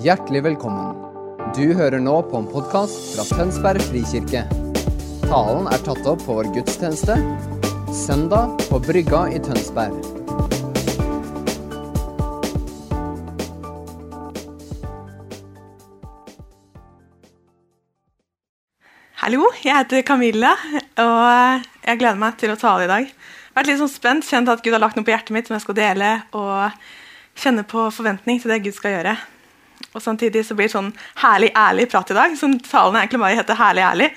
Hjertelig velkommen. Du hører nå på en podkast fra Tønsberg frikirke. Talen er tatt opp på vår gudstjeneste søndag på Brygga i Tønsberg. Hallo, jeg heter Camilla, og jeg gleder meg til å tale i dag. Jeg har vært litt sånn spent, kjent at Gud har lagt noe på hjertet mitt som jeg skal dele, og kjenne på forventning til det Gud skal gjøre. Og Samtidig så blir det sånn herlig ærlig prat i dag. Sånn, Talen er egentlig bare heter herlig ærlig.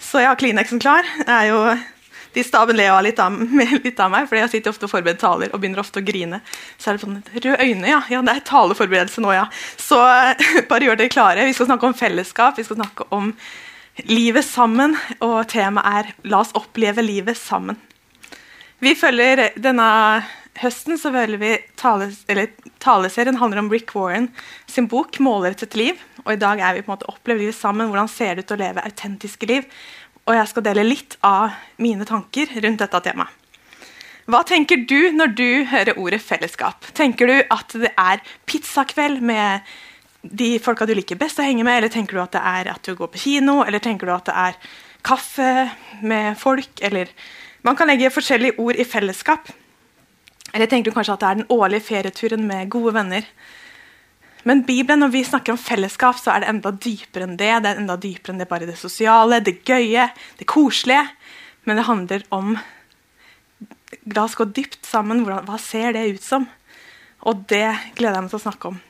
Så jeg har Kleenexen klar. Det er jo, de staben ler litt av, litt av meg, for jeg sitter ofte og forbereder taler og begynner ofte å grine. Så er det sånn Røde øyne, ja. ja. Det er taleforberedelse nå, ja. Så bare gjør dere klare. Vi skal snakke om fellesskap. Vi skal snakke om livet sammen, og temaet er 'La oss oppleve livet sammen'. Vi følger Denne høsten så følger vi tale, taleserien handler om Rick Warren sin bok 'Måler et liv'. og I dag er vi på en måte oppleve livet sammen. Hvordan ser det ut å leve autentiske liv? Og jeg skal dele litt av mine tanker rundt dette temaet. Hva tenker du når du hører ordet fellesskap? Tenker du at det er pizzakveld med de folka du liker best å henge med, eller tenker du at det er at du går på kino, eller tenker du at det er kaffe med folk, eller Man kan legge forskjellige ord i fellesskap. Eller tenker du kanskje at det er den årlige ferieturen med gode venner. Men Bibelen, når vi snakker om fellesskap, så er det enda dypere enn det. Det er enda dypere enn det bare det sosiale, det gøye, det koselige. Men det handler om La oss gå dypt sammen. hva ser det ut som? Og det gleder jeg meg til å snakke om.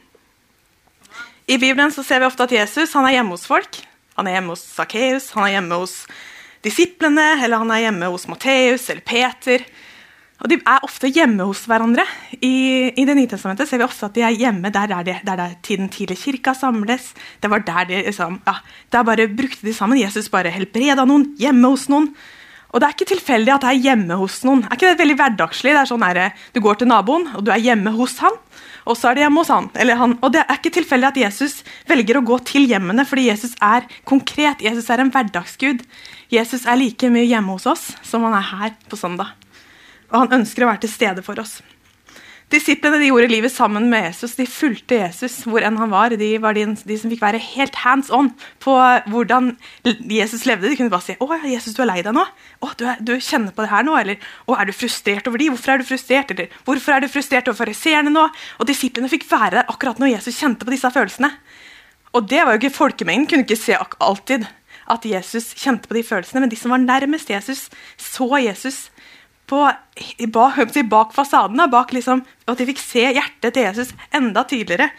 I Bibelen så ser vi ofte at Jesus han er hjemme hos folk. Han er hjemme hos Sakkeus, han er hjemme hos disiplene, eller han er hjemme hos Matteus eller Peter. Og De er ofte hjemme hos hverandre. I, i Det nye testamentet ser vi ofte at de er hjemme der, er de, der, der tiden tidlig kirka samles. Det var der de liksom, ja, der bare brukte de sammen. Jesus bare helbreda noen hjemme hos noen. Og det er ikke tilfeldig at det er hjemme hos noen. Er ikke det veldig hverdagslig? Det er sånn der, Du går til naboen, og du er hjemme hos han og så er det hjemme hos han. han. Og Det er ikke tilfeldig at Jesus velger å gå til hjemmene, fordi Jesus er konkret. Jesus er en hverdagsgud. Jesus er like mye hjemme hos oss som han er her på søndag. Og han ønsker å være til stede for oss. Disiplene de gjorde livet sammen med Jesus. De fulgte Jesus hvor enn han var. De var de, de som fikk være helt hands on på hvordan Jesus levde. De kunne bare si 'Å, Jesus, du er lei deg nå?' 'Å, du, er, du, kjenner på det her nå?' Eller 'Å, er du frustrert over de? Hvorfor er du frustrert?' Eller 'Hvorfor er du frustrert over fariseerne nå?' Og Disiplene fikk være der akkurat når Jesus kjente på disse følelsene. Og det var jo ikke Folkemengden kunne ikke se alltid at Jesus kjente på de følelsene, men de som var nærmest Jesus, så Jesus på, bak, bak fasaden. Bak liksom, at de fikk se hjertet til Jesus enda tydeligere.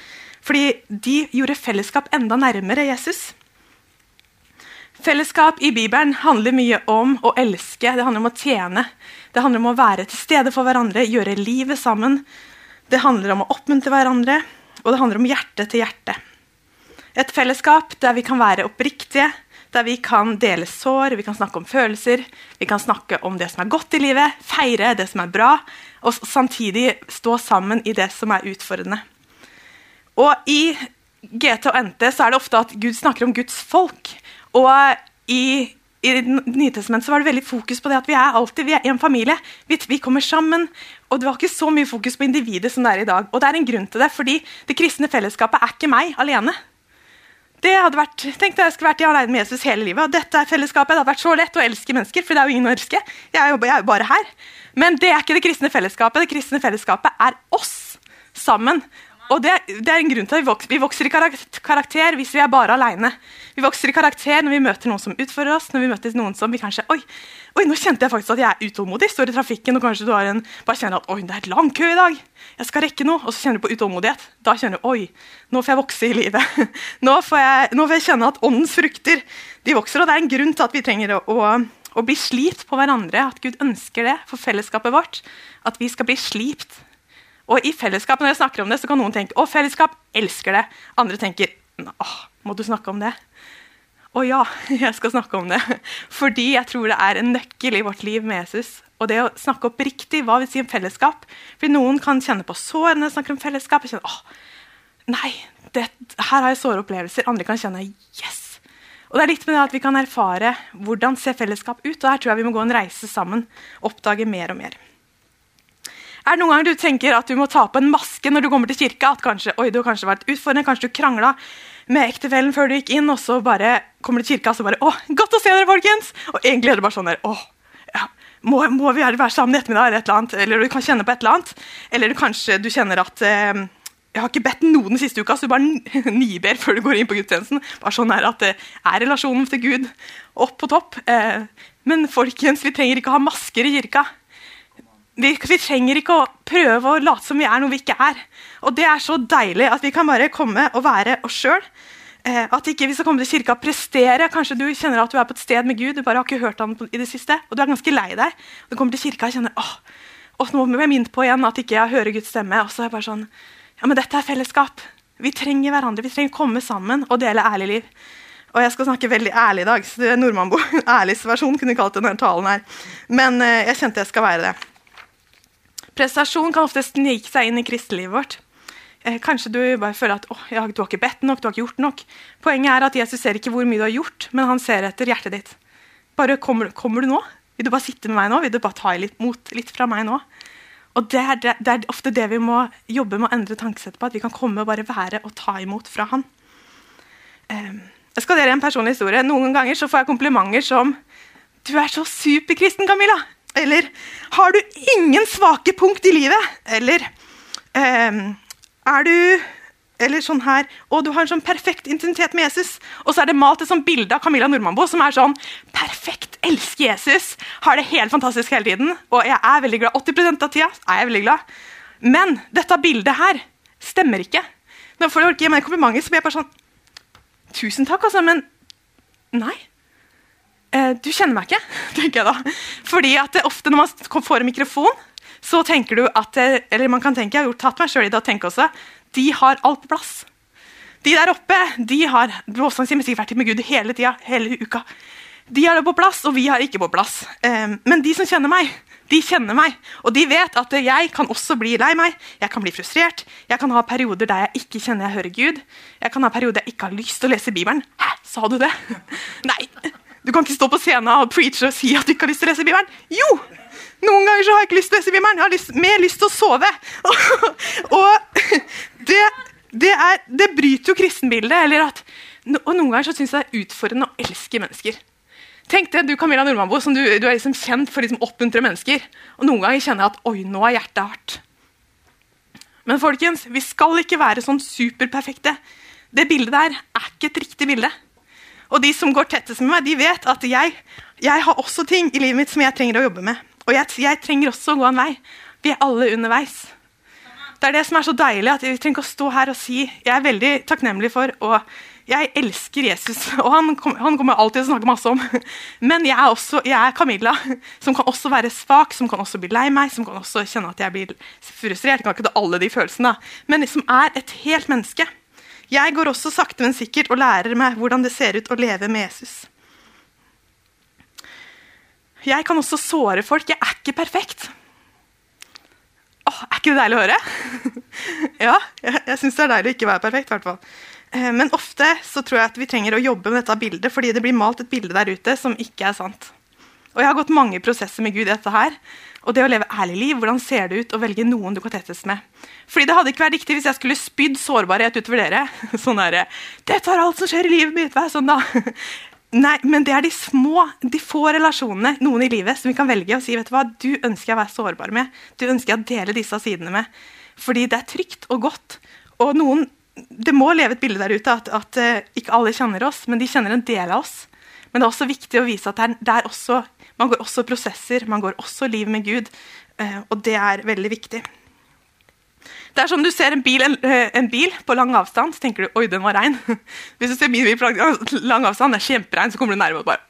Fordi de gjorde fellesskap enda nærmere Jesus. Fellesskap i Bibelen handler mye om å elske, det handler om å tjene. Det handler om å være til stede for hverandre, gjøre livet sammen. Det handler om å oppmuntre hverandre, og det handler om hjerte til hjerte. Et fellesskap der vi kan være oppriktige, der vi kan dele sår, vi kan snakke om følelser, vi kan snakke om det som er godt i livet, feire det som er bra, og samtidig stå sammen i det som er utfordrende. Og I GT og NT så er det ofte at Gud snakker om Guds folk. Og i, i Nytestamentet var det veldig fokus på det at vi er alltid vi er en familie. Vi, vi, kommer sammen. Og det var ikke så mye fokus på individet som det er i dag. Og det er en grunn til det, fordi det kristne fellesskapet er ikke meg alene. Det hadde vært, Tenk deg jeg skulle vært i alene med Jesus hele livet. og dette er fellesskapet. Det hadde vært så lett å elske mennesker, for det er jo ingen å elske. Jeg er jo bare her. Men det er ikke det kristne fellesskapet. Det kristne fellesskapet er oss sammen. Og det, det, er en grunn til at vi vokser, vi vokser i karakter hvis vi er bare alene. Vi vokser i karakter når vi møter noen som utfordrer oss. når vi møter noen som vi kanskje, oi, oi, nå kjente jeg faktisk at jeg er utålmodig. Står i trafikken og kanskje du har en, bare kjenner at oi, det er et lang kø i dag. Jeg skal rekke noe. Og så kjenner du på utålmodighet. Da kjenner du oi, nå får jeg vokse i livet. Nå får jeg, nå får jeg kjenne at åndens frukter de vokser. Og det er en grunn til at vi trenger å, å, å bli slipt på hverandre. At Gud ønsker det for fellesskapet vårt. At vi skal bli slipt og i fellesskap, når jeg snakker om det, så kan noen tenke å, fellesskap elsker det. Andre tenker åh, må du snakke om det? Å ja, jeg skal snakke om det. Fordi jeg tror det er en nøkkel i vårt liv med Jesus. Og det å snakke opp riktig hva vil si om fellesskap? For Noen kan kjenne på sår når jeg snakker om fellesskap. og kjenne, åh, nei, det, her har jeg såre opplevelser. Andre kan kjenne yes. Og det er litt med det at Vi kan erfare hvordan ser fellesskap ut. og Her tror jeg vi må gå en reise sammen. Oppdage mer og mer. Er det noen ganger du tenker at du må ta på en maske når du kommer til kirka? At kanskje, oi, du har kanskje vært utfordrende, kanskje du krangla med ektefellen før du gikk inn, og så bare kommer du til kirka og så bare å, godt å se dere, folkens! Og egentlig er det bare sånn der, å, ja, må, må vi være sammen i ettermiddag, eller et eller annet? Eller du kan kjenne på et eller annet. Eller du, kanskje du kjenner at eh, jeg har ikke bedt noen den siste uka, så du bare niber før du går inn på gudstjenesten. Bare sånn er at det er relasjonen til Gud opp på topp. Eh, men folkens, vi trenger ikke ha masker i kirka. Vi, vi, trenger ikke å prøve å late som vi er noe vi ikke er. Og det er så deilig at vi kan bare komme og være oss sjøl. Eh, at ikke vi skal komme til kirka og prestere. Kanskje du kjenner at du er på et sted med Gud, du bare har ikke hørt ham i det siste, og du er ganske lei deg. Du kommer til kirka og kjenner åh, og må jeg minnet på igjen at ikke jeg hører Guds stemme. Og så er jeg bare sånn, ja, men dette er fellesskap. Vi trenger hverandre. Vi trenger å komme sammen og dele ærlig liv. Og jeg skal snakke veldig ærlig i dag. så det er Nordmannbo. Ærligs versjon kunne vi kalt denne talen her. Men eh, jeg kjente jeg skal være det. Prestasjon kan ofte snike seg inn i kristelivet vårt. Eh, kanskje du bare føler at oh, ja, du har ikke bedt nok, du har ikke gjort nok. Poenget er at Jesus ser ikke hvor mye du har gjort, men han ser etter hjertet ditt. Bare kommer, kommer du nå? Vil du bare sitte med meg nå? Vil du bare ta litt mot litt fra meg nå? Og det er, det, det er, ofte det vi må jobbe med å endre tankesettet på. At vi kan komme og bare være og ta imot fra han. Um, jeg skal dele en personlig historie. Noen ganger så får jeg komplimenter som Du er så superkristen, Camilla. Eller har du ingen svake punkt i livet? Eller eh, er du eller sånn her, og du har en sånn perfekt intimitet med Jesus. Og så er det malt et sånt bilde av Camilla Nordmannbo som er sånn Perfekt! Elsker Jesus! Har det helt fantastisk hele tiden. Og jeg er veldig glad. 80 av tida er jeg veldig glad. Men dette bildet her stemmer ikke. Når folk gir meg komplimenter, så blir jeg bare sånn Tusen takk, altså, men nei du kjenner meg ikke, tenker jeg da. Fordi at ofte når man får en mikrofon, så tenker du at Eller man kan tenke, jeg har gjort tatt meg selv i det å tenke også, de har alt på plass. De der oppe de har lovsangstimer sikkert vært med Gud hele tida, hele uka. De har det på plass, og vi har ikke på plass. Um, men de som kjenner meg, de kjenner meg. Og de vet at jeg kan også bli lei meg, jeg kan bli frustrert. Jeg kan ha perioder der jeg ikke kjenner jeg hører Gud. Jeg kan ha perioder jeg ikke har lyst til å lese Bibelen. Hæ, sa du det? Nei, du kan ikke stå på scenen og preache og si at du ikke har lyst til å lese Bibelen. Jo! Noen ganger så har jeg ikke lyst til å lese Bibelen. Jeg har lyst, mer lyst til å sove. og det, det, er, det, bryter jo kristenbildet. eller at, og Noen ganger så syns jeg det er utfordrende å elske mennesker. Tenk det, du Camilla Nordmannbo, som du, du, er liksom kjent for å liksom oppmuntre mennesker. Og noen ganger kjenner jeg at oi, nå er hjertet hardt. Men folkens, vi skal ikke være sånn superperfekte. Det bildet der er ikke et riktig bilde. Og de som går tettest med meg, de vet at jeg, jeg har også ting i livet mitt som jeg trenger å jobbe med. Og jeg, jeg trenger også å gå en vei. Vi er alle underveis. Det er det som er så deilig, at vi trenger ikke å stå her og si Jeg er veldig takknemlig for og jeg elsker Jesus, og han, han kommer alltid til å snakke masse om. Men jeg er, også, jeg er Camilla, som kan også være svak, som kan også bli lei meg, som kan også kjenne at jeg blir frustrert. Jeg kan ikke ta alle de følelsene, men som er et helt menneske. Jeg går også sakte, men sikkert og lærer meg hvordan det ser ut å leve med Jesus. Jeg kan også såre folk. Jeg er ikke perfekt. Åh, er ikke det deilig å høre? ja, jeg, jeg syns det er deilig å ikke være perfekt. hvert fall. Eh, men ofte så tror jeg at vi trenger å jobbe med dette bildet, fordi det blir malt et bilde der ute som ikke er sant. Og Jeg har gått mange prosesser med Gud i dette her. Og det å leve ærlig liv, hvordan ser det ut å velge noen du kan tettes med? Fordi Det hadde ikke vært riktig hvis jeg skulle spydd sårbarhet utover dere. Sånn der, 'Dette er alt som skjer i livet mitt.' Vær sånn, da. Nei, men det er de små, de få relasjonene noen i livet som vi kan velge å si vet du hva, du ønsker jeg å være sårbar med. Du ønsker jeg å dele disse sidene med. Fordi det er trygt og godt. Og noen, Det må leve et bilde der ute at, at uh, ikke alle kjenner oss, men de kjenner en del av oss. Men det er også viktig å vise at det er, det er også, man går også prosesser, man går også liv med Gud. Uh, og det er veldig viktig. Det er som du ser en bil, en, eh, en bil, på lang avstand, så tenker du oi, den var rein. Hvis du ser min bil på lang avstand, det er kjemperein, så kommer du nærmere og bare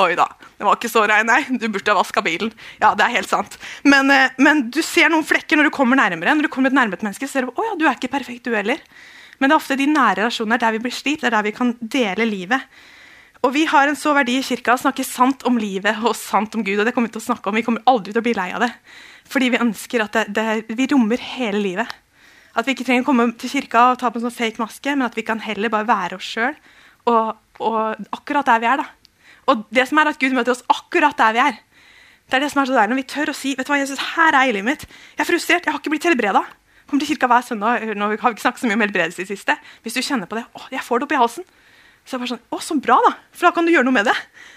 Oi da, den var ikke så rein, nei. Du burde ha vaska bilen. Ja, det er helt sant. Men, eh, men, du ser noen flekker når du kommer nærmere. Når du kommer nærmere nærmet menneske, ser du å ja, du er ikke perfekt, du heller. Men det er ofte de nære relasjoner der vi blir slitt, det er der vi kan dele livet. Og Vi har en så verdi i kirka å snakke sant om livet og sant om Gud. og det kommer Vi til å snakke om. Vi kommer aldri til å bli lei av det. Fordi vi ønsker at det, det, vi rommer hele livet. At vi ikke trenger å komme til kirka og ta på en sånn fake maske, men at vi kan heller bare være oss sjøl. Og, og, akkurat der vi er. da. Og det som er at Gud møter oss akkurat der vi er. Det er det som er så deilig når vi tør å si vet du hva, Jesus, her er livet mitt. Jeg er frustrert, jeg har ikke blitt helbreda. Kommer til kirka hver søndag. Nå har vi ikke snakket så mye om helbredelse i siste. Hvis du kjenner på det, å, jeg får det opp halsen. Så det bare sånn, å, så bra da, For da kan du gjøre noe med det.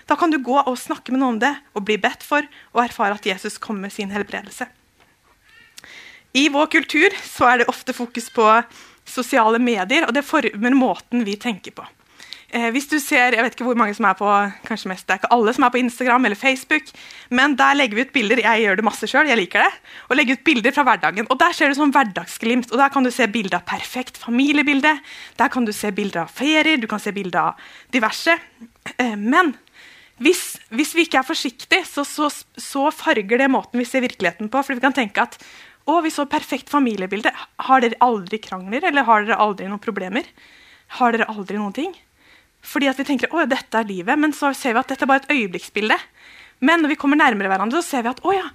Da kan du gå og snakke med noen om det og bli bedt for og erfare at Jesus kommer med sin helbredelse. I vår kultur så er det ofte fokus på sosiale medier, og det former måten vi tenker på. Eh, hvis du ser, jeg vet ikke hvor mange som er på kanskje mest, Det er ikke alle som er på Instagram eller Facebook, men der legger vi ut bilder. Jeg gjør det masse sjøl, jeg liker det. Og legger ut bilder fra hverdagen. Og Der ser du sånn hverdagsglimt. og Der kan du se bilder av perfekt familiebilde. Der kan du se bilder av ferier, du kan se bilder av diverse. Eh, men hvis, hvis vi ikke er forsiktige, så, så, så farger det måten vi ser virkeligheten på. For vi kan tenke at å, vi så perfekt familiebilde. Har dere aldri krangler, eller har dere aldri noen problemer? Har dere aldri noen ting? Fordi at vi tenker at dette er livet, men så ser vi at dette er bare et øyeblikksbilde. Men når vi kommer nærmere hverandre, så ser vi at å ja,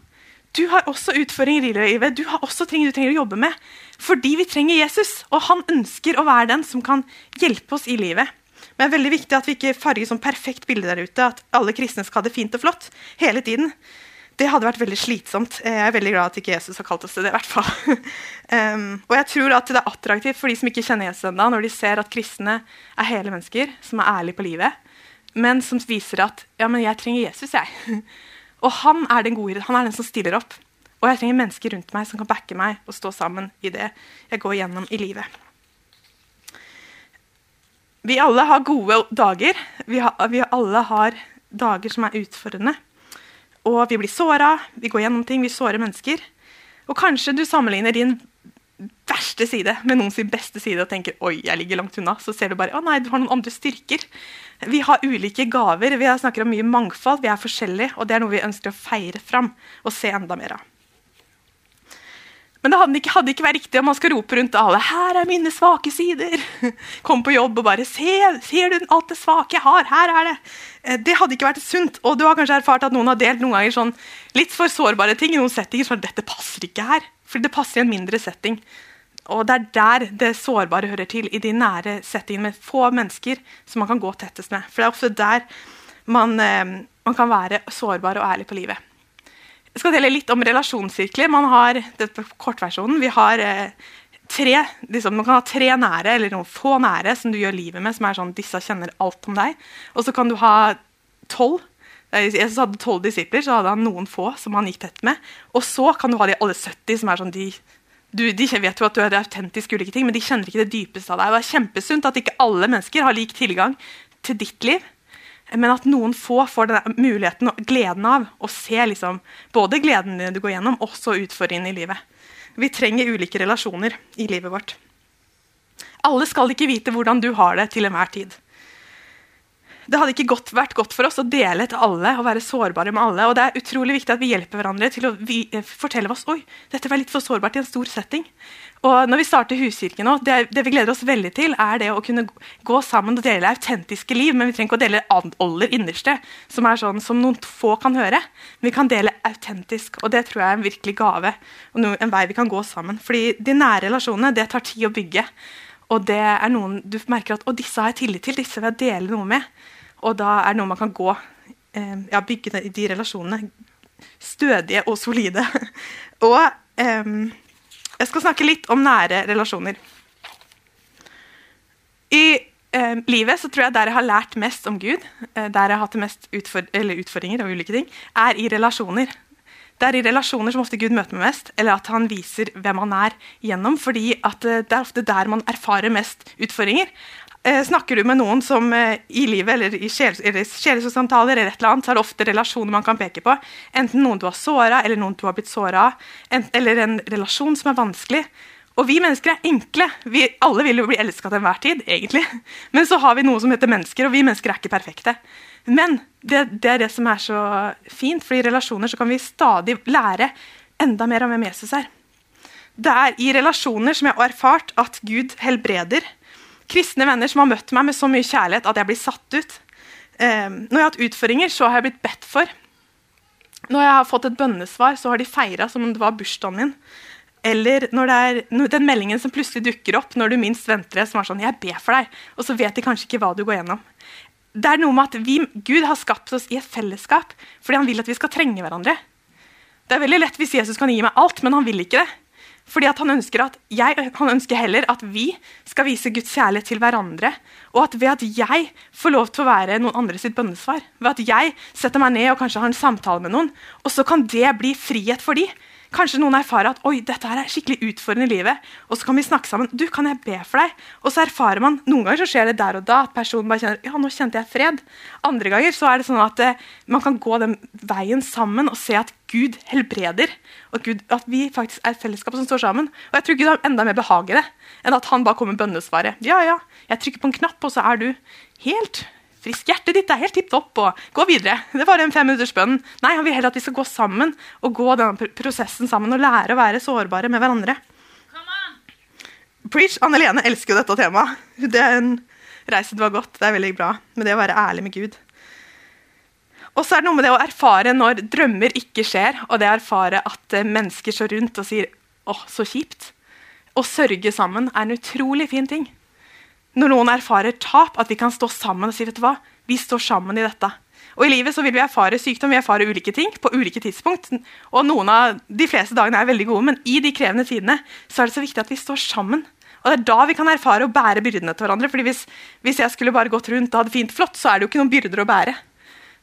du har også utfordringer i livet. Du har også ting du trenger å jobbe med. Fordi vi trenger Jesus, og han ønsker å være den som kan hjelpe oss i livet. Men det er veldig viktig at vi ikke farger sånn perfekt bilde der ute, at alle kristne skal ha det fint og flott hele tiden det hadde vært veldig slitsomt. Jeg er veldig glad at ikke Jesus har kalt oss til det. i hvert fall. um, og jeg tror at det er attraktivt for de som ikke kjenner Jesus ennå, når de ser at kristne er hele mennesker som er ærlige på livet, men som viser at ja, men jeg trenger Jesus. jeg. og han er den gode, han er den som stiller opp. Og jeg trenger mennesker rundt meg som kan backe meg og stå sammen i det jeg går gjennom i livet. Vi alle har gode dager. Vi, har, vi alle har dager som er utfordrende. Og vi blir såra, vi går gjennom ting, vi sårer mennesker. Og kanskje du sammenligner din verste side med noen sin beste side og tenker oi, jeg ligger langt unna. Så ser du bare å nei, du har noen andre styrker. Vi har ulike gaver, vi snakker om mye mangfold, vi er forskjellige. Og det er noe vi ønsker å feire fram og se enda mer av. Men det hadde ikke, hadde ikke, vært riktig om man skal rope rundt alle 'Her er mine svake sider!' Kom på jobb og bare 'Se, ser du alt det svake jeg har? Her er det!' Eh, det hadde ikke vært sunt. Og du har kanskje erfart at noen har delt noen ganger sånn litt for sårbare ting i noen settinger. Så 'Dette passer ikke her.' For det passer i en mindre setting. Og det er der det sårbare hører til, i de nære settingene med få mennesker som man kan gå tettest med. For det er ofte der man, eh, man kan være sårbar og ærlig på livet. Jeg skal dele litt om relasjonssirkler. Man har, dette kortversjonen, vi har eh, tre, liksom, Man kan ha tre nære eller noen få nære som du gjør livet med. som er sånn, disse kjenner alt om deg. Og så kan du ha tolv. Jesus hadde tolv disipler, så hadde han noen få som han gikk tett med. Og så kan du ha de alle 70 som er sånn de, du, de vet jo at du er autentisk ulike ting, men de kjenner ikke det dypeste av deg. Det er kjempesunt at ikke alle mennesker har lik tilgang til ditt liv men at noen få får denne muligheten og gleden av å se liksom, både gleden du går gjennom, også utfordringene i livet. Vi trenger ulike relasjoner i livet vårt. Alle skal ikke vite hvordan du har det til enhver tid. Det hadde ikke godt, vært godt for oss å dele til alle og være sårbare med alle. og Det er utrolig viktig at vi hjelper hverandre til å vi, fortelle oss oi, dette var litt for sårbart i en stor setting. Og når vi starter Huskirken nå, det, det, vi gleder oss veldig til, er det å kunne gå sammen og dele autentiske liv. Men vi trenger ikke å dele aller innerste, som er sånn som noen få kan høre. Men vi kan dele autentisk, og det tror jeg er en virkelig gave. og en vei vi kan gå sammen. Fordi de nære relasjonene det tar tid å bygge. Og det er noen du merker at å, disse har jeg tillit til, disse vil jeg dele noe med. Og da er det noe man kan gå eh, ja, bygge de, relasjonene stødige og solide. og eh, jeg skal snakke litt om nære relasjoner. I eh, livet så tror jeg der jeg har lært mest om Gud, eh, der jeg har hatt mest utford utfordringer og ulike ting, er i relasjoner. Det er i relasjoner som ofte Gud møter meg mest, eller at han viser hvem han er gjennom. fordi at eh, det er ofte der man erfarer mest utfordringer. Eh, snakker du med noen som eh, i livet eller i sjelesorgsamtaler, eller et eller annet, så er det ofte relasjoner man kan peke på. Enten noen du har såra, eller noen du har blitt såra. Eller en relasjon som er vanskelig. Og vi mennesker er enkle. Vi, alle vil jo bli elska til enhver tid. egentlig. Men så har vi noe som heter mennesker, og vi mennesker er ikke perfekte. Men det, det er det som er så fint, for i relasjoner så kan vi stadig lære enda mer om hvem Jesus er. Det er i relasjoner som jeg har erfart at Gud helbreder kristne venner som har møtt meg med så mye kjærlighet at jeg blir satt ut. Um, når jeg har hatt utfordringer, så har jeg blitt bedt for. Når jeg har fått et bønnesvar, så har de feira som om det var bursdagen min. Eller når det er den meldingen som plutselig dukker opp når du minst venter det, som er sånn 'Jeg ber for deg', og så vet de kanskje ikke hva du går gjennom. Det er noe med at vi, Gud har skapt oss i et fellesskap fordi han vil at vi skal trenge hverandre. Det er veldig lett hvis Jesus kan gi meg alt, men han vil ikke det. Fordi han ønsker, jeg, han ønsker heller at vi skal vise Guds kjærlighet til hverandre. Og at ved at jeg får lov til å være noen andre sitt bønnesvar, ved at jeg setter meg ned og kanskje har en samtale med noen, og så kan det bli frihet for dem, Kanskje noen erfarer at oi, dette her er skikkelig utfordrende i livet. Og så kan vi snakke sammen. du, kan jeg be for deg? Og så erfarer man, Noen ganger så skjer det der og da at personen bare kjenner ja, nå kjente jeg fred. Andre ganger så er det sånn at eh, man kan gå den veien sammen og se at Gud helbreder. Og Gud, at vi faktisk er et fellesskap som står sammen. Og jeg tror Gud har enda mer behag i det enn at han bare kommer med bønnesvaret. Ja, ja, jeg trykker på en knapp, og så er du helt frisk. Hjertet ditt er helt tipp topp. og Gå videre. Det var en femminuttersbønn. Nei, Han vil heller at vi skal gå sammen og gå denne prosessen sammen og lære å være sårbare med hverandre. Preach. Anne Lene elsker jo dette temaet. Den reisen en reise du har gått. Det er veldig bra med det å være ærlig med Gud. Og så er det noe med det å erfare når drømmer ikke skjer, og det å erfare at eh, mennesker står rundt og sier 'Å, så kjipt'. Å sørge sammen er en utrolig fin ting når noen erfarer tap, at vi kan stå sammen og si vet du hva, vi står sammen i dette. Og I livet så vil vi erfare sykdom, vi erfarer ulike ting på ulike tidspunkt. Og noen av De fleste dagene er veldig gode, men i de krevende tidene så er det så viktig at vi står sammen. Og Det er da vi kan erfare å bære byrdene til hverandre. fordi hvis, hvis, jeg skulle bare gått rundt og hadde fint flott, så er det jo ikke noen byrder å bære.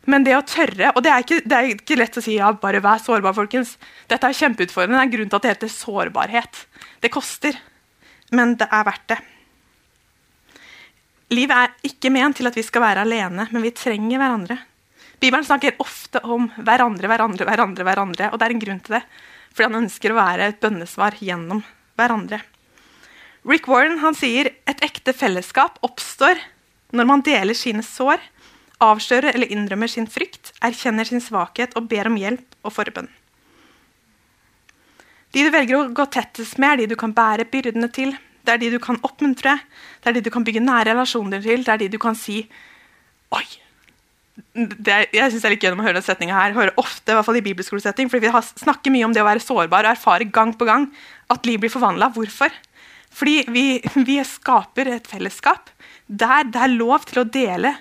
Men det å tørre Og det er ikke, det er ikke lett å si ja, bare vær sårbar, folkens. Dette er kjempeutfordrende. Det er en grunn til at det heter sårbarhet. Det koster, men det er verdt det. Livet er ikke ment til at vi skal være alene, men vi trenger hverandre. Bibelen snakker ofte om hverandre, hverandre, hverandre, hverandre, og det er en grunn til det. Fordi han ønsker å være et bønnesvar gjennom hverandre. Rick Warren han sier et ekte fellesskap oppstår når man deler sine sår, avslører eller innrømmer sin frykt, erkjenner sin svakhet og ber om hjelp og forbønn. De du velger å gå tettest med, er de du kan bære byrdene til, det er de du kan oppmuntre, det er de du kan bygge nære relasjoner til. Det er de du kan si Oi! Er, jeg synes det er litt gøy å høre den setninga her. Hører ofte, i hvert fall i bibelskolesetting, fordi Vi snakker mye om det å være sårbar og erfare gang på gang at liv blir forvandla. Hvorfor? Fordi vi, vi, skaper et fellesskap der det er lov til å dele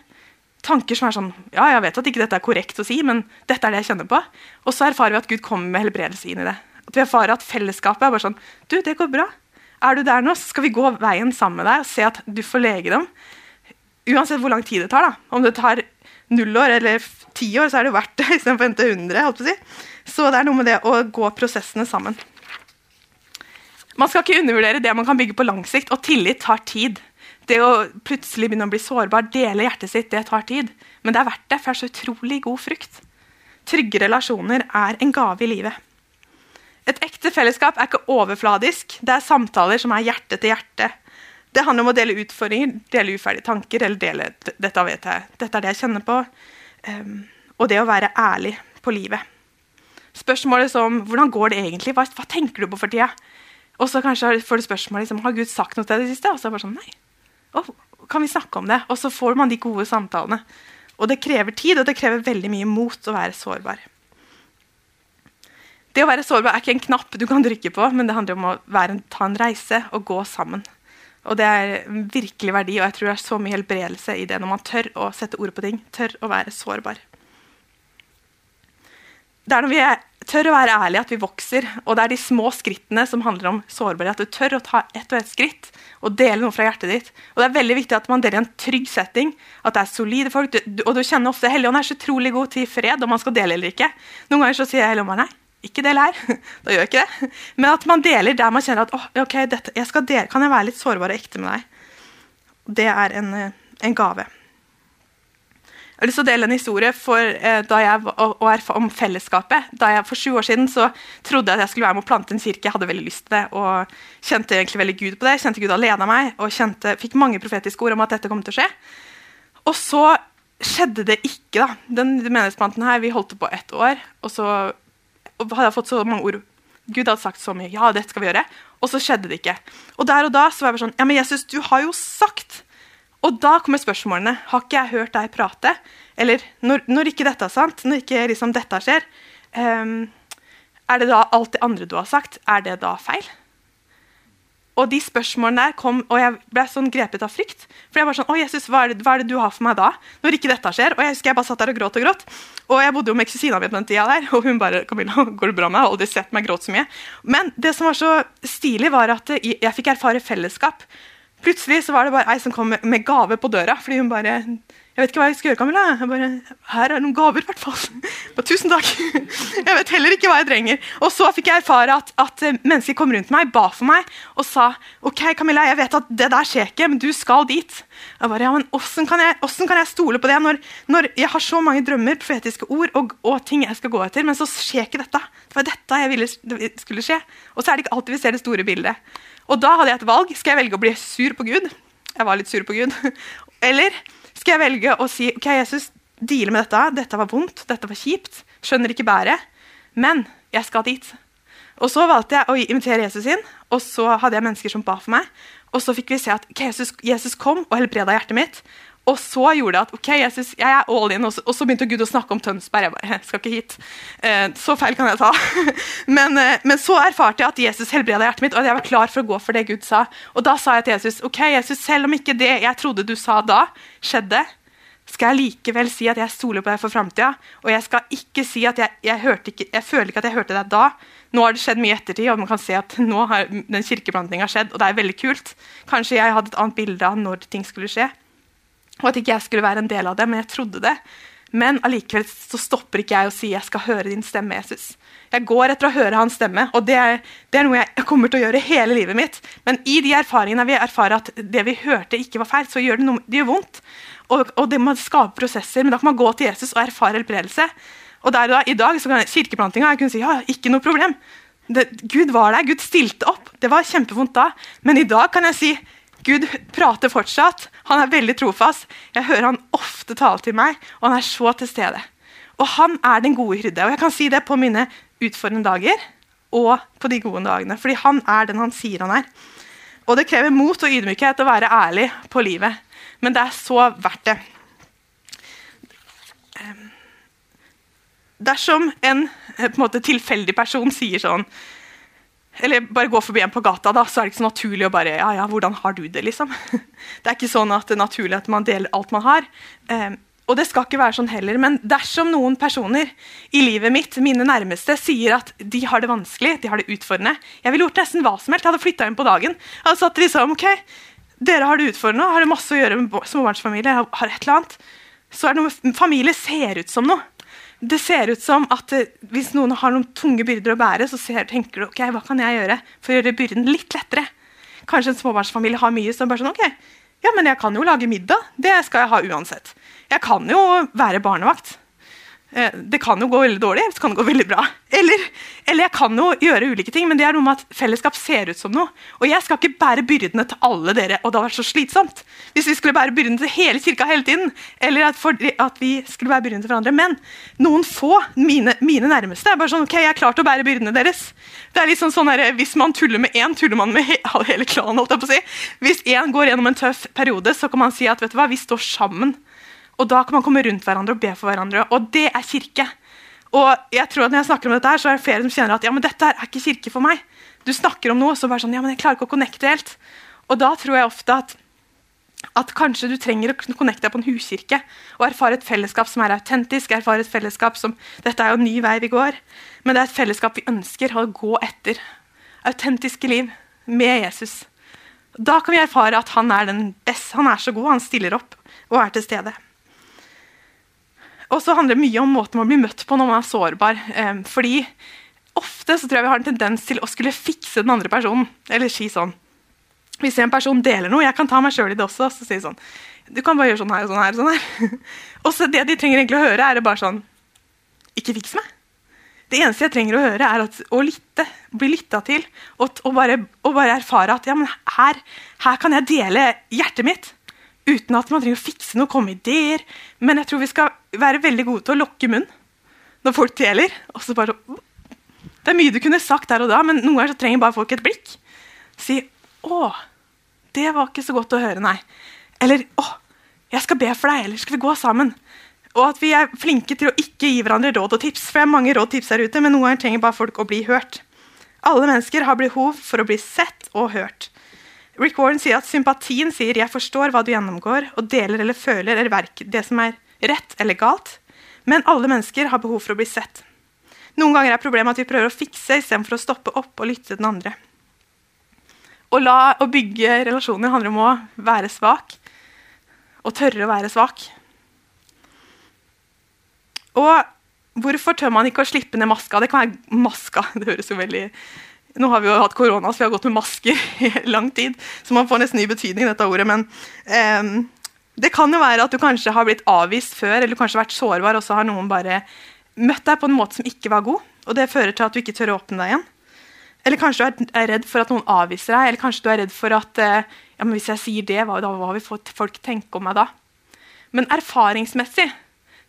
tanker som er sånn Ja, jeg vet at ikke dette er korrekt å si, men dette er det jeg kjenner på. Og så erfarer vi at Gud kommer med helbredelse inn i det. At vi erfarer at fellesskapet er bare sånn Du, det går bra. Er du der nå, så skal vi gå veien sammen med deg og se at du får legedom. Uansett hvor lang tid det tar. da. Om det tar null år eller ti år, så er det verdt det istedenfor å hente 100. Holdt på å si. Så det er noe med det å gå prosessene sammen. Man skal ikke undervurdere det man kan bygge på lang sikt, og tillit tar tid. Det å plutselig begynne å bli sårbar, dele hjertet sitt, det tar tid. Men det er verdt det, for det er så utrolig god frukt. Trygge relasjoner er en gave i livet. Et ekte fellesskap er ikke overfladisk. Det er samtaler som er hjerte til hjerte. Det handler om å dele utfordringer, dele uferdige tanker eller dele dette vet jeg, dette er det jeg kjenner på. Um, og det å være ærlig på livet. Spørsmålet som hvordan går det egentlig? Hva, hva tenker du på for tida? Og så kanskje får du spørsmålet liksom, har Gud sagt noe til deg det siste. Og så er det bare sånn, nei. Oh, kan vi snakke om det? Og så får man de gode samtalene. Og det krever tid, og det krever veldig mye mot å være sårbar. Det å være sårbar er ikke en knapp du kan trykke på, men det handler om å en, ta en reise og gå sammen. Og Det er virkelig verdi, og jeg tror det er så mye helbredelse i det når man tør å sette ord på ting. Tør å være sårbar. Det er når vi er, tør å være ærlige, at vi vokser. Og det er de små skrittene som handler om sårbarhet. At du tør å ta ett og ett skritt og dele noe fra hjertet ditt. Og det er veldig viktig at man deler i en trygg setting. At det er solide folk. Du, og du kjenner ofte Helligånden er så utrolig god til fred om man skal dele eller ikke. Noen ganger så sier jeg Helligånden nei, ikke del her. da gjør jeg ikke det. Men at man deler der man kjenner at oh, ok, dette, jeg dele, kan jeg være litt sårbar og ekte med deg. Det er en, en gave. Jeg har lyst til å dele en historie for, eh, jeg, og, og, om fellesskapet. Da jeg For sju år siden så trodde jeg at jeg skulle være med å plante en kirke. Jeg hadde veldig lyst til det, og kjente egentlig veldig Gud på det. Kjente Gud alene av meg, og kjente, fikk mange profetiske ord om at dette kom til å skje. Og så skjedde det ikke. da. Den menighetsplanten her, Vi holdt på ett år, og så og hadde jeg fått så mange ord. Gud hadde sagt så mye. ja, dette skal vi gjøre, Og så skjedde det ikke. Og der og da så var jeg bare sånn Ja, men Jesus, du har jo sagt Og da kommer spørsmålene. Har ikke jeg hørt deg prate? Eller når, når ikke dette er sant, når ikke liksom dette skjer, um, er det da alt det andre du har sagt, er det da feil? Og de spørsmålene der kom, og jeg ble sånn grepet av frykt. For jeg var sånn, å Jesus, hva er, det, hva er det du har for meg da? Når ikke dette skjer? Og jeg husker jeg bare satt der og gråt og gråt. Og jeg bodde jo med kusina mi på den tida der, og hun bare Camilla, går det bra med deg? Aldri sett meg gråte så mye. Men det som var så stilig, var at jeg fikk erfare fellesskap. Plutselig så var det bare ei som kom med gave på døra. fordi hun bare jeg vet ikke hva jeg skal gjøre, Camilla. Jeg bare, her er noen gaver, i hvert fall. Tusen takk. Jeg vet heller ikke hva jeg trenger. Og så fikk jeg erfare at, at eh, mennesker kom rundt meg, ba for meg og sa ok, Camilla, jeg vet at det der skjer ikke, men du skal dit. Jeg bare, ja, men Hvordan kan kan jeg stole på det når, når, jeg har så mange drømmer, profetiske ord og, og, ting jeg skal gå etter, men så skjer ikke dette? Det var dette jeg ville skulle skje. Og så er det ikke alltid vi ser det store bildet. Og da hadde jeg et valg. Skal jeg velge å bli sur på Gud? Jeg var litt sur på Gud. Eller skal jeg velge å si ok, Jesus, deale med dette. Dette var vondt, dette var kjipt. Skjønner ikke bæret. Men jeg skal dit. Og Så valgte jeg å invitere Jesus inn, og så hadde jeg mennesker som ba for meg. Og så fikk vi se at Jesus, Jesus, kom og helbreda hjertet mitt. Og så gjorde det at ok, Jesus, jeg er all in. Og så, og så begynte Gud å snakke om Tønsberg. Jeg bare, jeg skal ikke hit. Eh, så feil kan jeg ta. men, eh, men, så erfarte jeg at Jesus helbreda hjertet mitt, og at jeg var klar for å gå for det Gud sa. Og da sa jeg til Jesus ok, Jesus, selv om ikke det jeg trodde du sa da, skjedde, skal jeg likevel si at jeg stoler på deg for framtida. Og jeg skal ikke si at jeg, jeg, ikke, jeg føler ikke at jeg hørte deg da. Nå har det skjedd mye i ettertid, og man kan se at nå har den kirkeplantinga skjedd. Og det er veldig kult. Kanskje jeg hadde et annet bilde av når ting skulle skje og at ikke jeg skulle være en del av det, men jeg trodde det. Men allikevel så stopper ikke jeg å si jeg skal høre din stemme, Jesus. Jeg går etter å høre hans stemme, og det er, det er noe jeg kommer til å gjøre hele livet mitt. Men i de erfaringene vi erfarer at det vi hørte, ikke var feil, så gjør det, noe, det gjør vondt. Og, og det må skape prosesser, men da kan man gå til Jesus og erfare helbredelse. Og der, da, I dag så kan kirkeplantinga jeg kunne si ja, ikke noe problem. Det, Gud var der, Gud stilte opp. Det var kjempevondt da. Men i dag kan jeg si Gud prater fortsatt. Han er veldig trofast. Jeg hører han ofte tale til meg, og han er så til stede. Og han er den gode hyrde. Og jeg kan si det på mine utfordrende dager og på de gode dagene. Fordi han er den han sier han er. Og det krever mot og ydmykhet å være ærlig på livet. Men det er så verdt det. Ehm, dersom en, en måte, tilfeldig person sier sånn eller bare gå forbi en på gata, da, så er det ikke så naturlig å bare Ja, ja, hvordan har du det, liksom? Det er ikke sånn at det er naturlig at man deler alt man har. Um, og det skal ikke være sånn heller, men dersom noen personer i livet mitt, mine nærmeste, sier at de har det vanskelig, de har det utfordrende Jeg ville gjort nesten hva som helst. Jeg hadde flytta inn på dagen. Jeg hadde sagt liksom, ok, dere har det utfordrende, har det masse å gjøre med småbarnsfamilie, har et eller annet. Så er det noe familie ser ut som noe. Det ser ut som at eh, Hvis noen har noen tunge byrder å bære, så ser, tenker du ok, hva kan jeg gjøre for å gjøre byrden litt lettere. Kanskje en småbarnsfamilie har mye, så bare sånn, ok, ja, men jeg kan jo lage middag. Det skal jeg ha uansett. Jeg kan jo være barnevakt. Eh, det kan jo gå veldig dårlig, så kan det gå veldig bra. Eller, eller, jeg kan jo gjøre ulike ting, men det er noe med at fellesskap ser ut som noe. Og jeg skal ikke bære byrdene til alle dere, og det har vært så slitsomt. Hvis vi skulle bære byrdene til hele kirka hele tiden, eller at, for, at vi skulle bære byrdene til hverandre. Men noen få, mine, mine, nærmeste, er bare sånn ok, jeg er klar til å bære byrdene deres. Det er liksom sånn her, Hvis man tuller med én, tuller man med he hele klanen. si. Hvis én går gjennom en tøff periode, så kan man si at vet du hva, vi står sammen og da kan man komme rundt hverandre og be for hverandre. Og det er kirke. Og jeg tror at når jeg snakker om dette her, så er det flere som kjenner at ja, men dette er ikke kirke for meg. Du snakker om noe, så bare sånn, ja, men jeg klarer ikke å connecte helt. Og da tror jeg ofte at, at kanskje du trenger å connecte deg på en huskirke og erfare et fellesskap som er autentisk. erfare et fellesskap som, Dette er jo en ny vei vi går, men det er et fellesskap vi ønsker å gå etter. Autentiske liv med Jesus. Da kan vi erfare at han er den beste. Han er så god, han stiller opp og er til stede. Og så handler det mye om måten man blir møtt på når man er sårbar. Eh, fordi ofte så tror jeg vi har en tendens til å skulle fikse den andre personen. Eller si sånn Hvis en person deler noe, jeg kan ta meg sjøl i det også, så sier sånn Du kan bare gjøre sånn her og sånn her. Og sånn her. og så det de trenger egentlig å høre, er det bare sånn Ikke fiks meg. Det eneste jeg trenger å høre, er at, å lytte, bli lytta til. Og, og, bare, og, bare, erfare at ja, men her, her kan jeg dele hjertet mitt uten at man trenger å fikse noe, komme ideer. Men jeg tror vi skal være veldig gode til å lukke munn når folk deler. Og så bare, det er mye du kunne sagt der og da, men noen ganger så trenger bare folk et blikk. Si 'Å, det var ikke så godt å høre', nei. Eller 'Å, jeg skal be for deg', eller 'Skal vi gå sammen'? Og at vi er flinke til å ikke gi hverandre råd og tips. For det er mange råd og tips her ute, men noen ganger trenger bare folk å bli hørt. Alle mennesker har behov for å bli sett og hørt. Rick Warren sier at sympatien sier 'jeg forstår hva du gjennomgår', og deler eller føler eller verk det som er rett eller galt. Men alle mennesker har behov for å bli sett. Noen ganger er problemet at vi prøver å fikse istedenfor å stoppe opp og lytte til den andre. Å, la, å bygge relasjoner handler om å være svak, og tørre å være svak. Og hvorfor tør man ikke å slippe ned maska? Det kan være maska. det høres jo veldig... Nå har vi jo hatt korona, så vi har gått med masker i lang tid. Så man får nesten ny betydning dette ordet. Men eh, det kan jo være at du kanskje har blitt avvist før, eller du kanskje har vært sårbar, og så har noen bare møtt deg på en måte som ikke var god. Og det fører til at du ikke tør å åpne deg igjen. Eller kanskje du er redd for at noen avviser deg, eller kanskje du er redd for at eh, ja, men hvis jeg sier det, hva, da, hva vil folk tenke om meg da? Men erfaringsmessig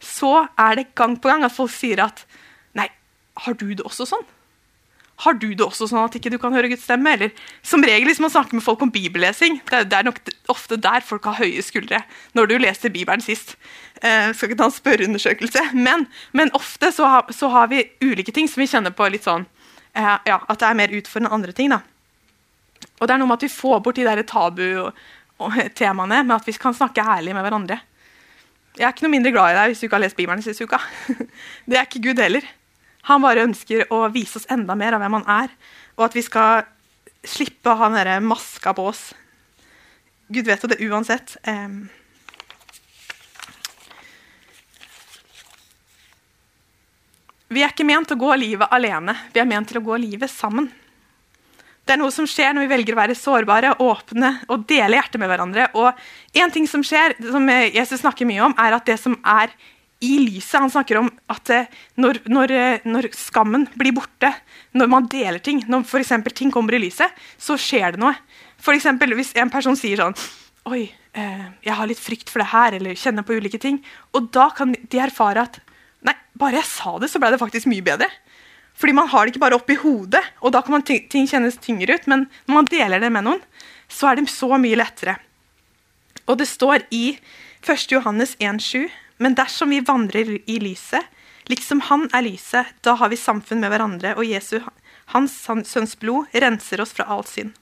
så er det gang på gang at folk sier at Nei, har du det også sånn? Har du det også sånn at ikke du kan høre Guds stemme? Eller som regel hvis man snakker med folk om bibellesing, det er, det er nok ofte der folk har høye skuldre. Når du leste Bibelen sist. Eh, skal ikke ta en spørreundersøkelse. Men, men ofte så, ha, så, har vi ulike ting som vi kjenner på litt sånn eh, ja, At det er mer utfordrende enn andre ting. da. Og det er noe med at vi får bort de der tabu-temaene med at vi kan snakke ærlig med hverandre. Jeg er ikke noe mindre glad i deg hvis du ikke har lest Bibelen sist uka. Det er ikke Gud heller. Han bare ønsker å vise oss enda mer av hvem han er, og at vi skal slippe å ha den maska på oss. Gud vet jo det uansett. Vi er ikke ment til å gå livet alene. Vi er ment til å gå livet sammen. Det er noe som skjer når vi velger å være sårbare, åpne og dele hjertet med hverandre. Og en ting som skjer, som Jesus snakker mye om, er at det som er i lyset Han snakker om at eh, når, når, eh, når skammen blir borte, når man deler ting, når for ting kommer i lyset, så skjer det noe. For eksempel, hvis en person sier sånn Oi, eh, jeg har litt frykt for det her, eller kjenner på ulike ting. Og da kan de erfare at Nei, bare jeg sa det, så ble det faktisk mye bedre. Fordi man har det ikke bare oppi hodet, og da kan ting kjennes tyngre ut. Men når man deler det med noen, så er det så mye lettere. Og det står i 1. Johannes 1,7.: Men dersom vi vandrer i lyset, liksom Han er lyset, da har vi samfunn med hverandre, og Jesu, hans sønns blod, renser oss fra alt synd.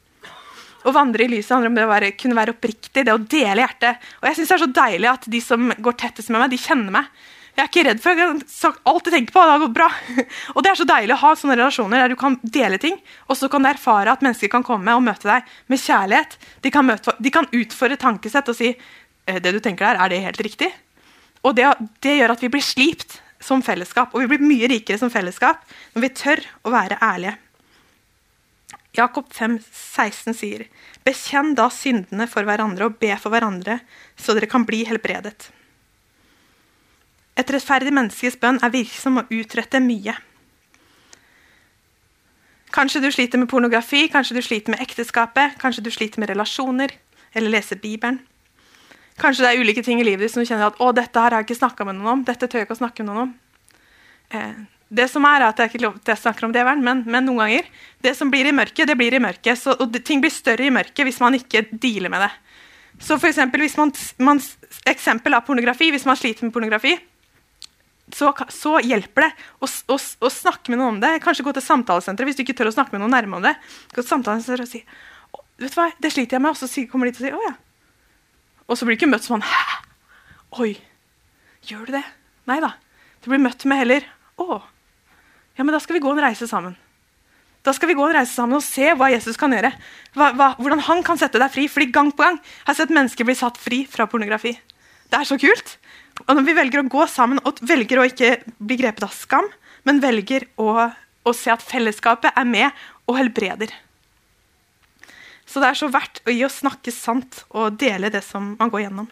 Å vandre i lyset handler om det å være, kunne være oppriktig, det å dele hjertet. Og jeg synes Det er så deilig at de som går tettest med meg, de kjenner meg. Jeg er ikke redd for alt jeg tenker på. Det har gått bra. Og det er så deilig å ha sånne relasjoner der du kan dele ting, og så kan du erfare at mennesker kan komme og møte deg med kjærlighet. De kan, møte, de kan utfordre tankesett og si «Eh, det du tenker der, er det helt riktig? Og det, det gjør at vi blir slipt som fellesskap, og vi blir mye rikere som fellesskap når vi tør å være ærlige. Jakob 5, 16 sier, Bekjenn da syndene for hverandre og be for hverandre, så dere kan bli helbredet. Et rettferdig menneskes bønn er virksom og utrette mye. Kanskje du sliter med pornografi, kanskje du sliter med ekteskapet, kanskje du sliter med relasjoner eller leser Bibelen. Kanskje det er ulike ting i livet ditt som du kjenner at å, dette her har jeg ikke snakka med noen om. dette tør jeg ikke å snakke med noen om. Eh, det som er, er at jeg ikke lov til å snakke om det, men, men noen ganger Det som blir i mørket, det blir i mørket. Så, og ting blir større i mørket hvis man ikke dealer med det. Så for eksempel, hvis man, man, Eksempel av pornografi. Hvis man sliter med pornografi, så, så, hjelper det å, å, å, snakke med noen om det. Kanskje gå til samtalesenteret hvis du ikke tør å snakke med noen nærme om det. Gå til samtalesenteret og si vet du hva, det sliter jeg med. Og så kommer de til å si å ja. Og så blir du ikke møtt sånn hæ? Oi, gjør du det? Nei da. Du blir møtt med heller å. Ja, men da skal vi gå en reise sammen. Da skal vi gå en reise sammen og se hva Jesus kan gjøre. Hva, hva, hvordan han kan sette deg fri. Fordi gang på gang har jeg sett mennesker bli satt fri fra pornografi. Det er så kult. Og når vi velger å gå sammen og velger å ikke bli grepet av skam, men velger å, å se at fellesskapet er med og helbreder. Så det er så verdt å gi å snakke sant og dele det som man går gjennom.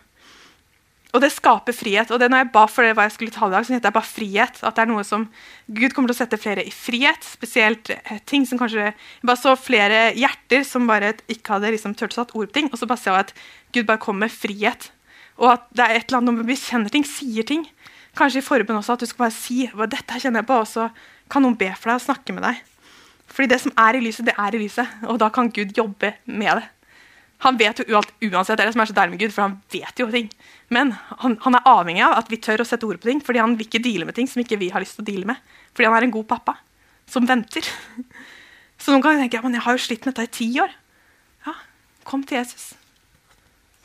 Og det skaper frihet. Og det når jeg ba for det hva jeg skulle ta i dag, så heter jeg bare frihet. At det er noe som Gud kommer til å sette flere i frihet. Spesielt eh, ting som kanskje Jeg bare så flere hjerter som bare ikke hadde liksom turt å satt ord på ting. Og så bare ser jeg at Gud bare kommer med frihet og at det er et eller annet når vi kjenner ting, sier ting. Kanskje i forbund også, at du skal bare si hva dette kjenner jeg på, og så kan noen be for deg og snakke med deg. Fordi det som er i lyset, det er i lyset, og da kan Gud jobbe med det. Han vet jo alt uansett, det er det som er så deilig med Gud, for han vet jo ting. Men han, han, er avhengig av at vi tør å sette ord på ting, fordi han vil ikke deale med ting som ikke vi har lyst til å deale med. Fordi han er en god pappa som venter. Så noen ganger tenker jeg men jeg har jo slitt med dette i ti år. Ja, kom til Jesus.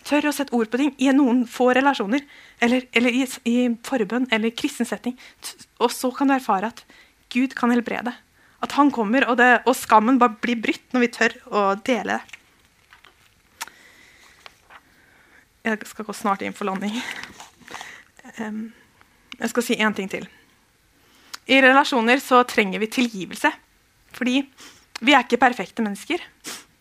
Tør å sette ord på ting i noen få relasjoner. Eller, eller i, i, forbønn eller kristen setting. Og så kan du erfare at Gud kan helbrede. At han kommer, og, det, og skammen bare blir brytt når vi tør å dele det. Jeg skal gå snart inn for landing. Jeg skal si én ting til. I relasjoner så trenger vi tilgivelse. Fordi vi er ikke perfekte mennesker.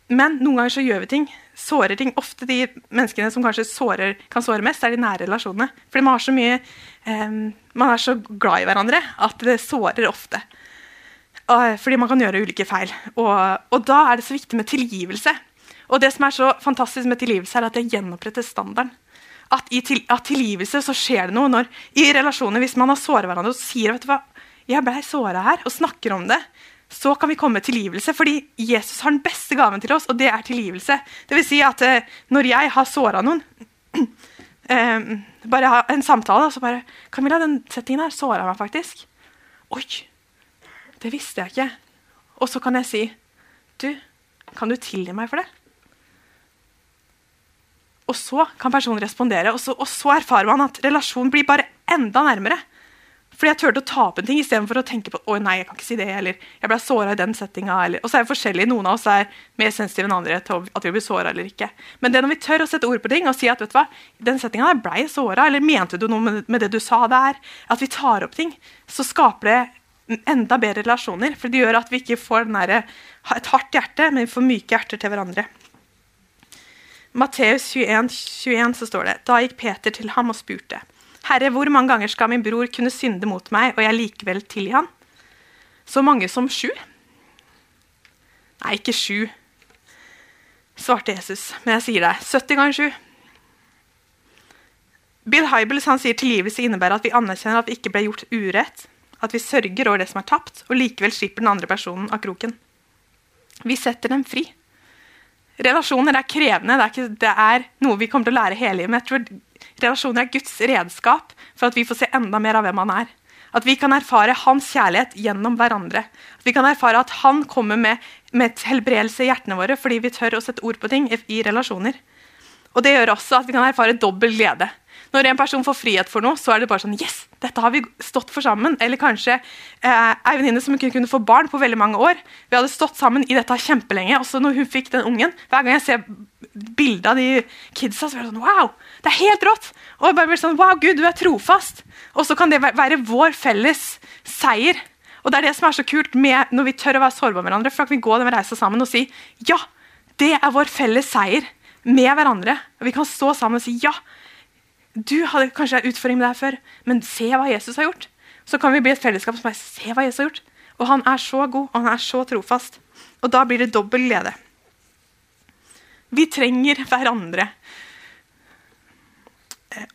Men noen ganger så gjør vi ting. Sårer ting. Ofte de menneskene som kanskje sårer, kan såre mest, er de nære relasjonene. Fordi man, har så mye, um, man er så glad i hverandre at det sårer ofte. Fordi man kan gjøre ulike feil. Og, og, da er det så viktig med tilgivelse. Og det som er så fantastisk med tilgivelse, er at det gjenoppretter standarden. At i til, at tilgivelse så skjer det noe når i relasjoner, hvis man har såret hverandre og sier vet du hva, jeg ble såra her, og snakker om det, så kan vi komme med tilgivelse. Fordi Jesus har den beste gaven til oss, og det er tilgivelse. Det vil si at eh, når jeg har såra noen eh, Bare ha en samtale, og så bare 'Camilla, den settingen her såra meg faktisk.' Oi! Det visste jeg ikke. Og så kan jeg si, 'Du, kan du tilgi meg for det?' Og så kan personen respondere, og så, og så erfarer man at relasjonen blir bare enda nærmere. Fordi jeg turte å ta opp en ting istedenfor å tenke på «Oi, nei, jeg kan ikke si det, eller jeg ble såra i den settinga. Og så er vi forskjellige. Noen av oss er mer sensitive enn andre til at vi blir såra eller ikke. Men det når vi tør å sette ord på ting og si at vet du hva, den settinga der ble jeg såra, eller mente du noe med, det du sa der, at vi tar opp ting, så skaper det enda bedre relasjoner. For det gjør at vi ikke får der, et hardt hjerte, men vi får myke hjerter til hverandre. Matteus 21, 21 så står det Da gikk Peter til ham og spurte. Herre, hvor mange ganger skal min bror kunne synde mot meg, og jeg likevel tilgi han? Så mange som sju? Nei, ikke sju, svarte Jesus. Men jeg sier deg 70 ganger sju. Bill Hybels sier tilgivelse innebærer at vi anerkjenner at vi ikke ble gjort urett, at vi sørger over det som er tapt, og likevel slipper den andre personen av kroken. Vi setter dem fri. Relasjoner er krevende, det er, ikke, det er noe vi kommer til å lære hele livet. Men jeg tror Relasjoner er Guds redskap for at vi får se enda mer av hvem han er. At vi kan erfare hans kjærlighet gjennom hverandre. At vi kan erfare at han kommer med, med helbredelse i hjertene våre fordi vi tør å sette ord på ting i relasjoner. Og Det gjør også at vi kan erfare dobbel glede. Når en person får frihet for noe, så er det bare sånn Yes, dette har vi stått for sammen. Eller kanskje eh, ei venninne som ikke kunne få barn på veldig mange år. Vi hadde stått sammen i dette kjempelenge. Også når hun fikk den ungen. Hver gang jeg ser bilde av de kidsa, så er det sånn Wow! Det er helt rått! Og jeg bare blir sånn, wow, Gud, du er trofast. Og så kan det være vår felles seier. Og det er det som er så kult med når vi tør å være sårbare med hverandre. for at vi går den reisa sammen og si ja, det er vår felles seier med hverandre. Og vi kan stå sammen og si ja, du hadde kanskje en utfordring med det her før, men se hva Jesus har gjort. Så kan vi bli et fellesskap som bare se hva Jesus har gjort. Og han er så god, og han er så trofast. Og da blir det dobbel glede. Vi trenger hverandre.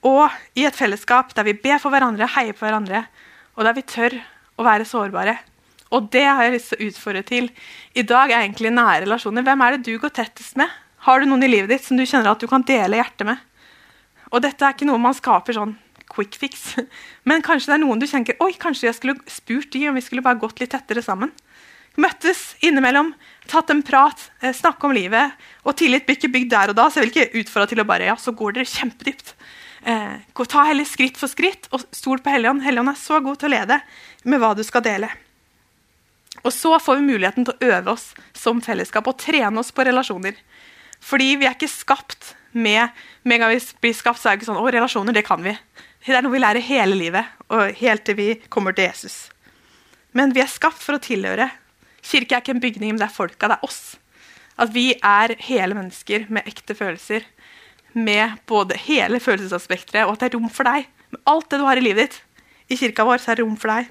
Og i et fellesskap der vi ber for hverandre, heier på hverandre, og der vi tør å være sårbare. Og det har jeg lyst til å utfordre til. I dag er egentlig nære relasjoner. Hvem er det du går tettest med? Har du noen i livet ditt som du kjenner at du kan dele hjertet med? Og dette er ikke noe man skaper sånn quick fix. Men kanskje det er noen du tenker oi, kanskje jeg skulle spurt de om vi skulle bare gått litt tettere sammen. Møttes innimellom, tatt en prat, eh, snakke om livet. Og tillit blir ikke bygd der og da, så jeg vil ikke utfordre til å bare ja, så går dere kjempedypt. Eh, ta heller skritt for skritt og stol på Helligånd. Helligånd er så god til å lede med hva du skal dele. Og så får vi muligheten til å øve oss som fellesskap og trene oss på relasjoner. Fordi vi er ikke skapt med Med en gang vi blir skapt, så er det ikke sånn Å, relasjoner, det kan vi. Det er noe vi lærer hele livet, og helt til vi kommer til Jesus. Men vi er skapt for å tilhøre. Kirke er ikke en bygning, men det er folka. Det er oss. At vi er hele mennesker med ekte følelser med både hele følelsesaspekteret og at det er rom for deg. Med alt det du har i livet ditt. I kirka vår så er det rom for deg.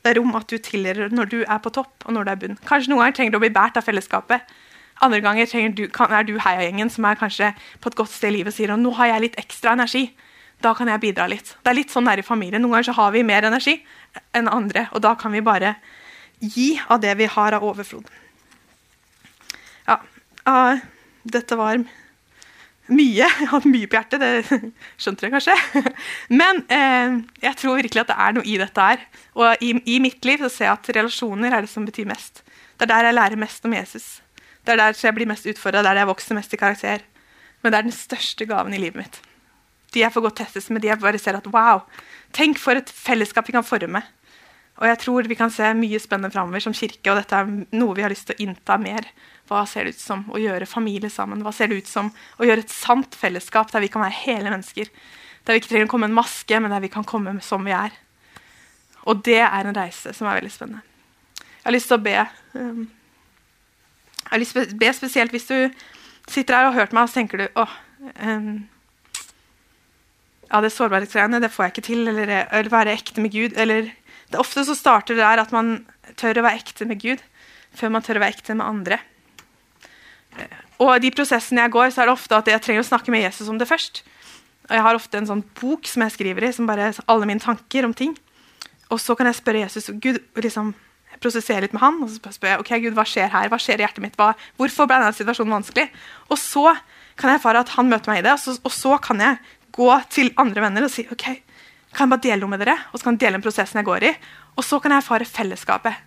Det er rom at du tilhører når du er på topp og når du er bunn. Kanskje noen ganger trenger du å bli båret av fellesskapet. Andre ganger du, kan, er du heiagjengen som er kanskje på et godt sted i livet og sier nå har jeg litt ekstra energi. Da kan jeg bidra litt. Det er litt sånn der i familien. Noen ganger så har vi mer energi enn andre, og da kan vi bare gi av det vi har av overflod. Ja, uh, dette var mye. Jeg har hatt mye på hjertet, det skjønte dere kanskje. Men eh, jeg tror virkelig at det er noe i dette her. Og i, i, mitt liv så ser jeg at relasjoner er det som betyr mest. Det er der jeg lærer mest om Jesus. Det er der jeg blir mest utfordra, der jeg vokser mest i karakter. Men det er den største gaven i livet mitt. De jeg får godt testes med, de jeg bare ser at wow, tenk for et fellesskap vi kan forme. Og jeg tror vi kan se mye spennende framover som kirke, og dette er noe vi har lyst til å innta mer. Hva ser det ut som å gjøre familie sammen? Hva ser det ut som å gjøre et sant fellesskap der vi kan være hele mennesker? Der vi ikke trenger å komme med en maske, men der vi kan komme som vi er. Og det er en reise som er veldig spennende. Jeg har lyst til å be. Um, jeg har lyst til å be spesielt hvis du sitter her og har hørt meg og så tenker du åh, um, ja, det sårbarhetsgreiene det får jeg ikke til. Eller, eller være ekte med Gud. Eller, det Ofte så starter det der at man tør å være ekte med Gud før man tør å være ekte med andre. Og i de prosessene jeg går, så er det ofte at jeg trenger å snakke med Jesus om det først. Og Jeg har ofte en sånn bok som jeg skriver i, som bare alle mine tanker om ting. Og så kan jeg spørre Jesus Gud, liksom, prosessere litt med han, og så spør jeg ok, Gud, hva skjer her, hva skjer i hjertet mitt, hva, hvorfor ble denne situasjonen vanskelig? Og så kan jeg erfare at han møter meg i det, og så, og så kan jeg gå til andre venner og si ok, kan jeg bare dele noe med dere, og så kan jeg dele den prosessen jeg går i. Og så kan jeg erfare fellesskapet.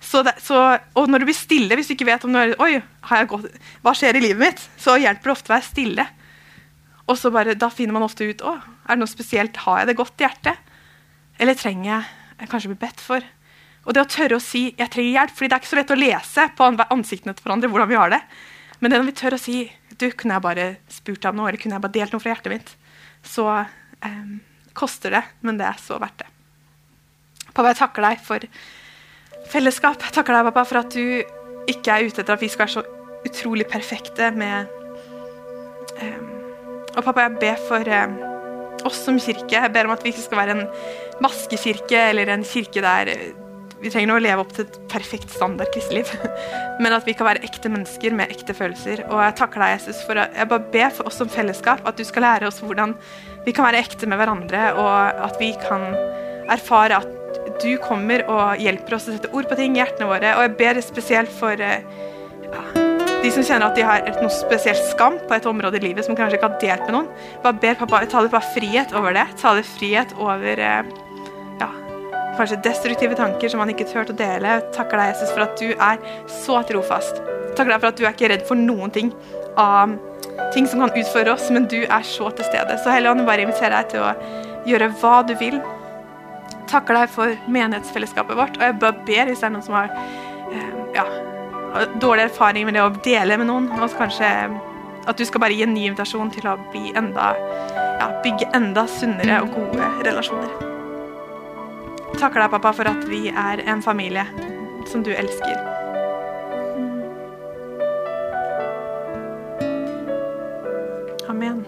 Så det, så, og når du blir stille, hvis du ikke vet om du, er, oi, gått, hva skjer i livet mitt, så hjelper det ofte å være stille. Og så bare, Da finner man ofte ut å, er det noe spesielt, har jeg det godt i hjertet. Eller trenger jeg kanskje bli bedt for? Og det å tørre å si 'jeg trenger hjelp', fordi det er ikke så lett å lese på ansiktene til hverandre hvordan vi har det. Men det når vi tør å si 'du, kunne jeg bare spurt deg om noe', eller kunne jeg bare delt noe fra hjertet mitt', så eh, koster det, men det er så verdt det. Pappa, jeg takker deg for fellesskap. Jeg takker deg, pappa, for at du ikke er ute etter at vi skal være så utrolig perfekte med eh, Og pappa, jeg ber for eh, oss som kirke. Jeg ber om at vi ikke skal være en maskekirke eller en kirke der vi trenger å leve opp til et perfekt standard kristeliv. Men at vi kan være ekte mennesker med ekte følelser. Og jeg takker deg, Jesus, for at jeg bare ber for oss som fellesskap at du skal lære oss hvordan vi kan være ekte med hverandre, og at vi kan erfare at du kommer og hjelper oss å sette ord på ting i hjertene våre. Og jeg ber spesielt for eh, ja, de som kjenner at de har noe spesielt skam på et område i livet som kanskje ikke har delt med noen. Bare ber pappa, ta bare frihet over det. Ta det frihet over eh, kanskje destruktive tanker som han ikke turte å dele. Takker deg, Jesus, for at du er så trofast. Takker deg for at du er ikke redd for noen ting av ting som kan utføre oss, men du er så til stede. Så Helligånd, bare inviterer deg til å gjøre hva du vil. Takker deg for menighetsfellesskapet vårt, og jeg bare ber hvis det er noen som har eh, ja, dårlig erfaring med det å dele med noen, og kanskje at du skal bare gi en ny invitasjon til å bli enda, ja, bygge enda sunnere og gode relasjoner takker deg, pappa, for at vi er en familie som du elsker. Amen.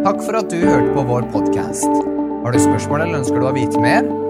Takk for at du hørte på vår podkast. Har du spørsmål eller ønsker du å vite mer?